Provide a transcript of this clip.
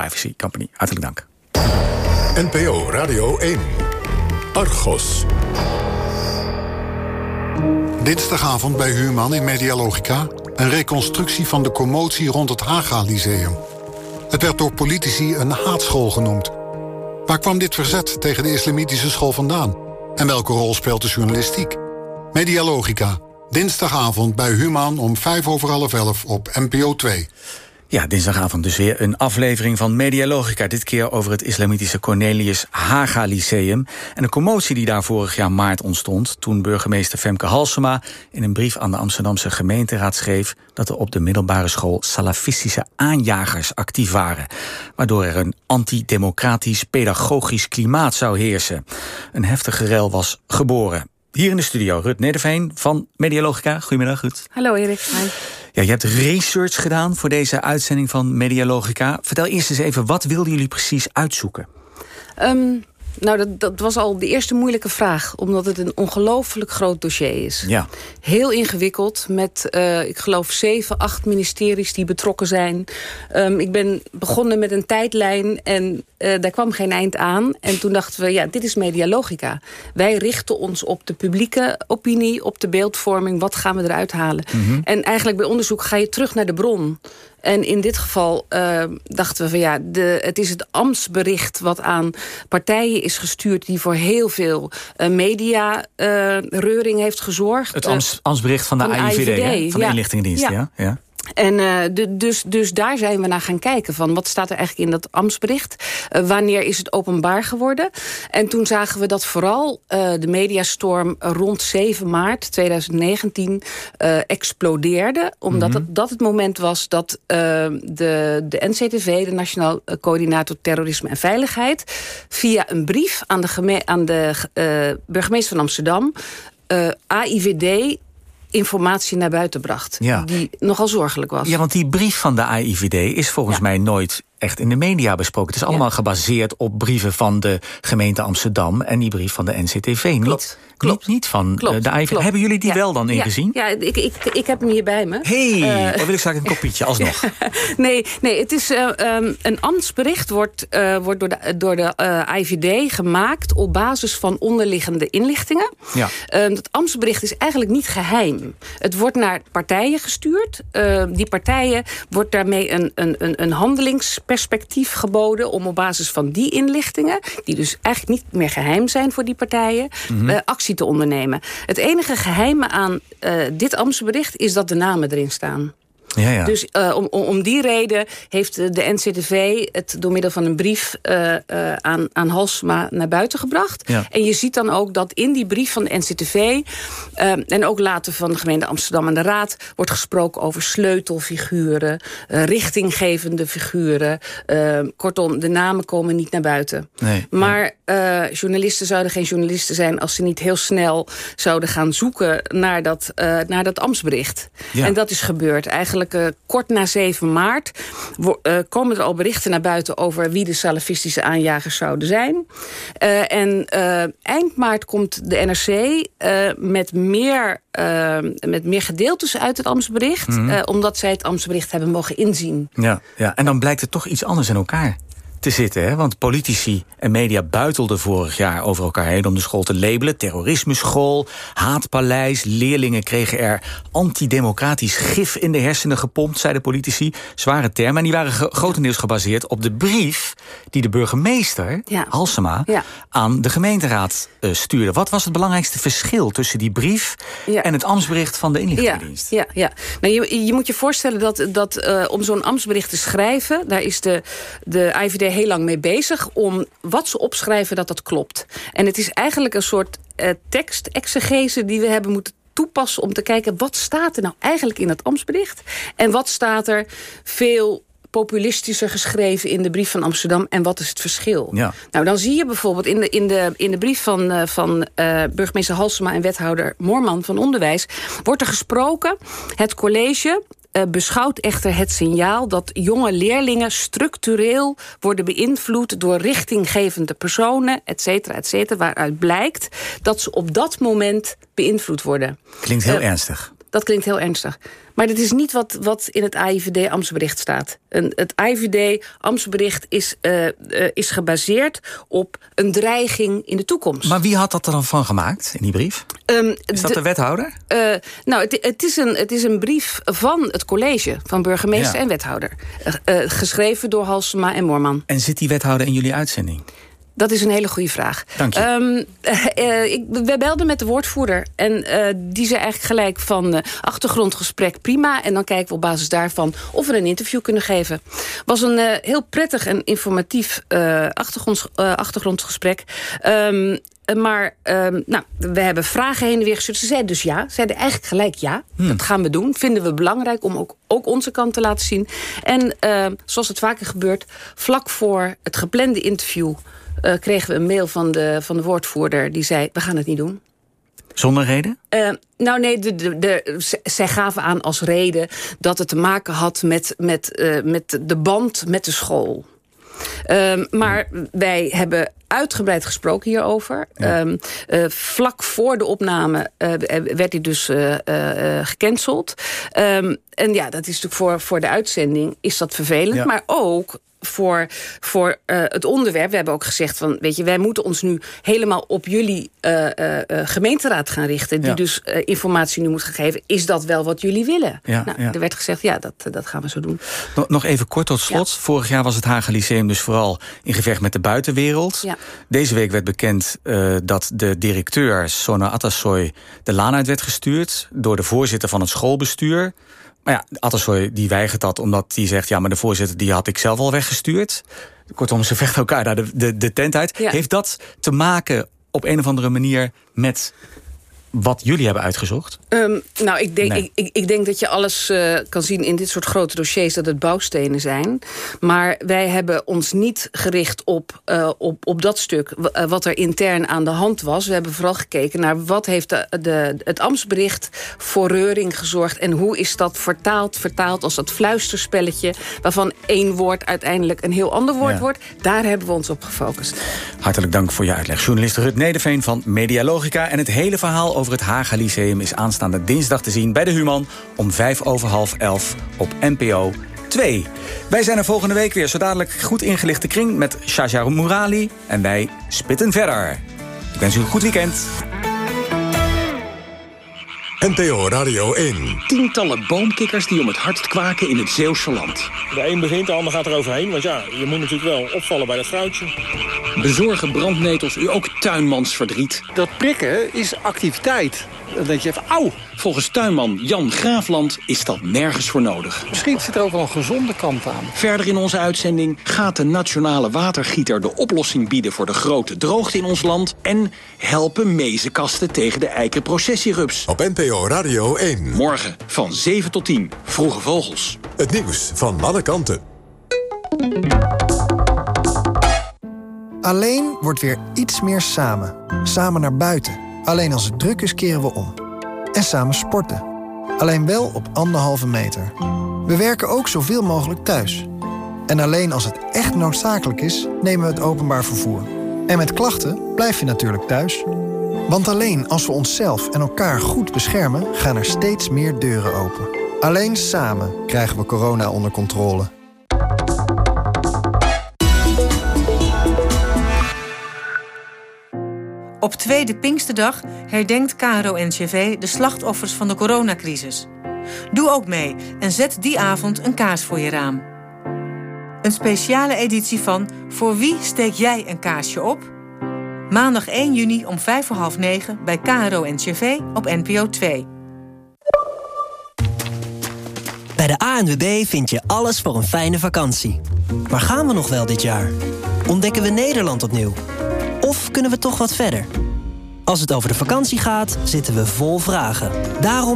Privacy Company. Hartelijk dank. NPO Radio 1. Argos. Dinsdagavond bij Huurman in Medialogica... een reconstructie van de commotie rond het Haga Lyceum. Het werd door politici een haatschool genoemd. Waar kwam dit verzet tegen de islamitische school vandaan? En welke rol speelt de journalistiek? Medialogica, dinsdagavond bij Human om vijf over half elf op NPO 2. Ja, dinsdagavond dus weer een aflevering van Medialogica. Dit keer over het islamitische Cornelius Haga Lyceum... en de commotie die daar vorig jaar maart ontstond... toen burgemeester Femke Halsema in een brief aan de Amsterdamse gemeenteraad schreef... dat er op de middelbare school salafistische aanjagers actief waren... waardoor er een antidemocratisch pedagogisch klimaat zou heersen. Een heftige rel was geboren. Hier in de studio Rut Nederveen van Medialogica. Goedemiddag, Rut. Hallo Erik. Ja, je hebt research gedaan voor deze uitzending van Medialogica. Vertel eerst eens even, wat wilden jullie precies uitzoeken? Um, nou, dat, dat was al de eerste moeilijke vraag. Omdat het een ongelooflijk groot dossier is. Ja. Heel ingewikkeld. Met, uh, ik geloof, zeven, acht ministeries die betrokken zijn. Um, ik ben begonnen met een tijdlijn en uh, daar kwam geen eind aan. En toen dachten we, ja, dit is medialogica. Wij richten ons op de publieke opinie, op de beeldvorming. Wat gaan we eruit halen? Mm -hmm. En eigenlijk bij onderzoek ga je terug naar de bron. En in dit geval uh, dachten we van ja, de, het is het ambtsbericht wat aan partijen is gestuurd... die voor heel veel uh, media-reuring uh, heeft gezorgd. Het ambts, ambtsbericht van de, van de AIVD, AIVD van de ja. inlichtingendienst, ja. ja. ja. En uh, de, dus, dus daar zijn we naar gaan kijken. Van wat staat er eigenlijk in dat ambtsbericht? Uh, wanneer is het openbaar geworden? En toen zagen we dat vooral uh, de mediastorm rond 7 maart 2019 explodeerde. Omdat mm -hmm. het, dat het moment was dat de, de NCTV, de Nationaal Coördinator Terrorisme en Veiligheid... via een brief aan de, aan de burgemeester van Amsterdam... AIVD informatie naar buiten bracht. Ja. Die nogal zorgelijk was. Ja, want die brief van de AIVD is volgens ja. mij nooit echt in de media besproken. Het is allemaal ja. gebaseerd op brieven van de gemeente Amsterdam... en die brief van de NCTV. Klopt. Niet, Klopt. niet van Klopt. de. Hebben jullie die ja. wel dan ingezien? Ja, ja ik, ik, ik heb hem hier bij me. Hé, hey, uh, dan wil ik straks een kopietje alsnog. nee, nee, het is uh, um, een ambtsbericht wordt, uh, wordt door de, door de AIVD gemaakt... op basis van onderliggende inlichtingen. Ja. dat ambtsbericht is eigenlijk niet geheim. Het wordt naar partijen gestuurd. die partijen wordt daarmee een, een, een, een handelingsperspectief geboden... om op basis van die inlichtingen... die dus eigenlijk niet meer geheim zijn voor die partijen... Mm -hmm. uh, actie te ondernemen. Het enige geheime aan uh, dit ambtsbericht... is dat de namen erin staan. Ja, ja. Dus uh, om, om die reden heeft de NCTV het door middel van een brief uh, uh, aan, aan Halsma naar buiten gebracht. Ja. En je ziet dan ook dat in die brief van de NCTV... en ook later van de gemeente Amsterdam en de Raad... wordt gesproken over sleutelfiguren, richtinggevende figuren. kortom, de namen komen niet naar buiten. Nee, maar journalisten zouden geen journalisten zijn... als ze niet heel snel zouden gaan zoeken naar dat, naar dat ambtsbericht. En dat is gebeurd. Eigenlijk uh, kort na 7 maart uh, komen er al berichten naar buiten... over wie de salafistische aanjagers zouden zijn. Uh, en eind maart komt de NRC met, meer, met meer gedeeltes uit het ambtsbericht... Mhm. Mm -hmm. omdat zij het ambtsbericht hebben mogen inzien. Ja, ja, en dan blijkt het toch iets anders in elkaar te zitten. Hè? Want politici en media buitelden vorig jaar over elkaar heen... om de school te labelen. Terrorismeschool, haatpaleis. Leerlingen kregen er antidemocratisch gif in de hersenen gepompt... zeiden politici. Zware termen. En die waren grotendeels gebaseerd op de brief... die de burgemeester, ja. Halsema, ja. aan de gemeenteraad uh, stuurde. Wat was het belangrijkste verschil tussen die brief... Ja. en het ambtsbericht van de inlichtingendienst? Ja, ja, Nou, je, je moet je voorstellen dat, dat uh, om zo'n ambtsbericht te schrijven... daar is de, de IVD heel lang mee bezig om wat ze opschrijven dat dat klopt. En het is eigenlijk een soort uh, tekstexegese die we hebben moeten toepassen om te kijken wat staat er nou eigenlijk in dat ambtsbericht en wat staat er veel populistischer geschreven in de brief van Amsterdam en wat is het verschil? Ja. Nou, dan zie je bijvoorbeeld in de, in de, in de brief van, uh, van uh, burgemeester Halsema en wethouder Moorman van Onderwijs wordt er gesproken het college uh, beschouwt echter het signaal dat jonge leerlingen structureel worden beïnvloed door richtinggevende personen, et cetera, et cetera, waaruit blijkt dat ze op dat moment beïnvloed worden. Klinkt heel uh, ernstig. Dat klinkt heel ernstig. Maar dat is niet wat, wat in het AIVD Amtsbericht staat. En het AIVD Amtsbericht is, uh, uh, is gebaseerd op een dreiging in de toekomst. Maar wie had dat er dan van gemaakt in die brief? Um, is dat de, de wethouder? Uh, nou, het, het, is een, het is een brief van het college, van burgemeester ja. en wethouder. geschreven door Halsema en Moorman. En zit die wethouder in jullie uitzending? Dat is een hele goede vraag. Dank je. Um, uh, ik, we belden met de woordvoerder. En uh, die zei eigenlijk gelijk van achtergrondgesprek prima. En dan kijken we op basis daarvan of we een interview kunnen geven. was een heel prettig en informatief achtergronds, achtergrondgesprek. Um, maar um, nou, we hebben vragen heen en weer gestuurd. Ze zeiden dus ja. Ze zeiden eigenlijk gelijk ja. Hmm. Dat gaan we doen. Vinden we belangrijk om ook, ook onze kant te laten zien. En zoals het vaker gebeurt... vlak voor het geplande interview... Uh, kregen we een mail van de, van de woordvoerder... die zei, we gaan het niet doen. Zonder reden? Uh, nou nee, de, de, de, zij gaven aan als reden dat het te maken had met, met, uh, met de band met de school. Um, maar wij hebben uitgebreid gesproken hierover. Ja. Um, uh, vlak voor de opname uh, werd hij dus uh, gecanceld. Um, en ja, dat is natuurlijk voor, voor de uitzending is dat vervelend. Ja. Maar ook voor, voor uh, het onderwerp. We hebben ook gezegd van, weet je, wij moeten ons nu helemaal op jullie uh, uh, gemeenteraad gaan richten. Die ja. dus informatie nu moet gaan geven. Is dat wel wat jullie willen? Ja, nou, ja. Er werd gezegd, ja, dat, dat gaan we zo doen. Nog, nog even kort tot slot. Vorig jaar was het Haga Lyceum dus vooral in gevecht met de buitenwereld. Deze week werd bekend dat de directeur, Sona Atassoy, de laan uit werd gestuurd. Door de voorzitter van het schoolbestuur. Maar ja, Attersoy die weigert dat omdat hij zegt... ja, maar de voorzitter die had ik zelf al weggestuurd. Kortom, ze vechten elkaar daar de, de, de tent uit. Ja. Heeft dat te maken op een of andere manier met wat jullie hebben uitgezocht? Um, nou, ik denk, nee. ik, ik, ik, denk dat je alles uh, kan zien in dit soort grote dossiers... dat het bouwstenen zijn. Maar wij hebben ons niet gericht op, uh, op, op dat stuk... Uh, wat er intern aan de hand was. We hebben vooral gekeken naar wat heeft de, de, het ambtsbericht... voor reuring gezorgd en hoe is dat vertaald, vertaald als dat fluisterspelletje... waarvan één woord uiteindelijk een heel ander woord ja. wordt. Daar hebben we ons op gefocust. Hartelijk dank voor je uitleg. Journalist Rut Nederveen van Medialogica... en het hele verhaal over over het Haga Lyceum is aanstaande dinsdag te zien bij de Human om vijf over half elf op NPO 2. Wij zijn er volgende week weer, zo dadelijk goed ingelichte kring met Shaja Mourali en wij spitten verder. Ik wens u een goed weekend. NPO Radio 1. Tientallen boomkikkers die om het hardst kwaken in het Zeeuwse land. De een begint, de ander gaat er overheen. Want ja, je moet natuurlijk wel opvallen bij dat fruitje. Bezorgen brandnetels u ook tuinmansverdriet? Dat prikken is activiteit. Dan denk je even, auw. Volgens tuinman Jan Graafland is dat nergens voor nodig. Misschien zit er ook wel een gezonde kant aan. Verder in onze uitzending gaat de nationale watergieter de oplossing bieden voor de grote droogte in ons land. En helpen mezenkasten tegen de eikenprocessierups. Op NPO Radio 1. Morgen van 7 tot 10. Vroege Vogels. Het nieuws van alle kanten. Alleen wordt weer iets meer samen. Samen naar buiten. Alleen als het druk is keren we om. En samen sporten. Alleen wel op anderhalve meter. We werken ook zoveel mogelijk thuis. En alleen als het echt noodzakelijk is, nemen we het openbaar vervoer. En met klachten blijf je natuurlijk thuis. Want alleen als we onszelf en elkaar goed beschermen, gaan er steeds meer deuren open. Alleen samen krijgen we corona onder controle. Op tweede Pinksterdag herdenkt KRO-NCV de slachtoffers van de coronacrisis. Doe ook mee en zet die avond een kaars voor je raam. Een speciale editie van Voor wie steek jij een kaarsje op? Maandag 1 juni om 5 voor half 9 bij KRO-NCV op NPO 2. Bij de ANWB vind je alles voor een fijne vakantie. Maar gaan we nog wel dit jaar? Ontdekken we Nederland opnieuw? Of kunnen we toch wat verder? Als het over de vakantie gaat, zitten we vol vragen. Daarom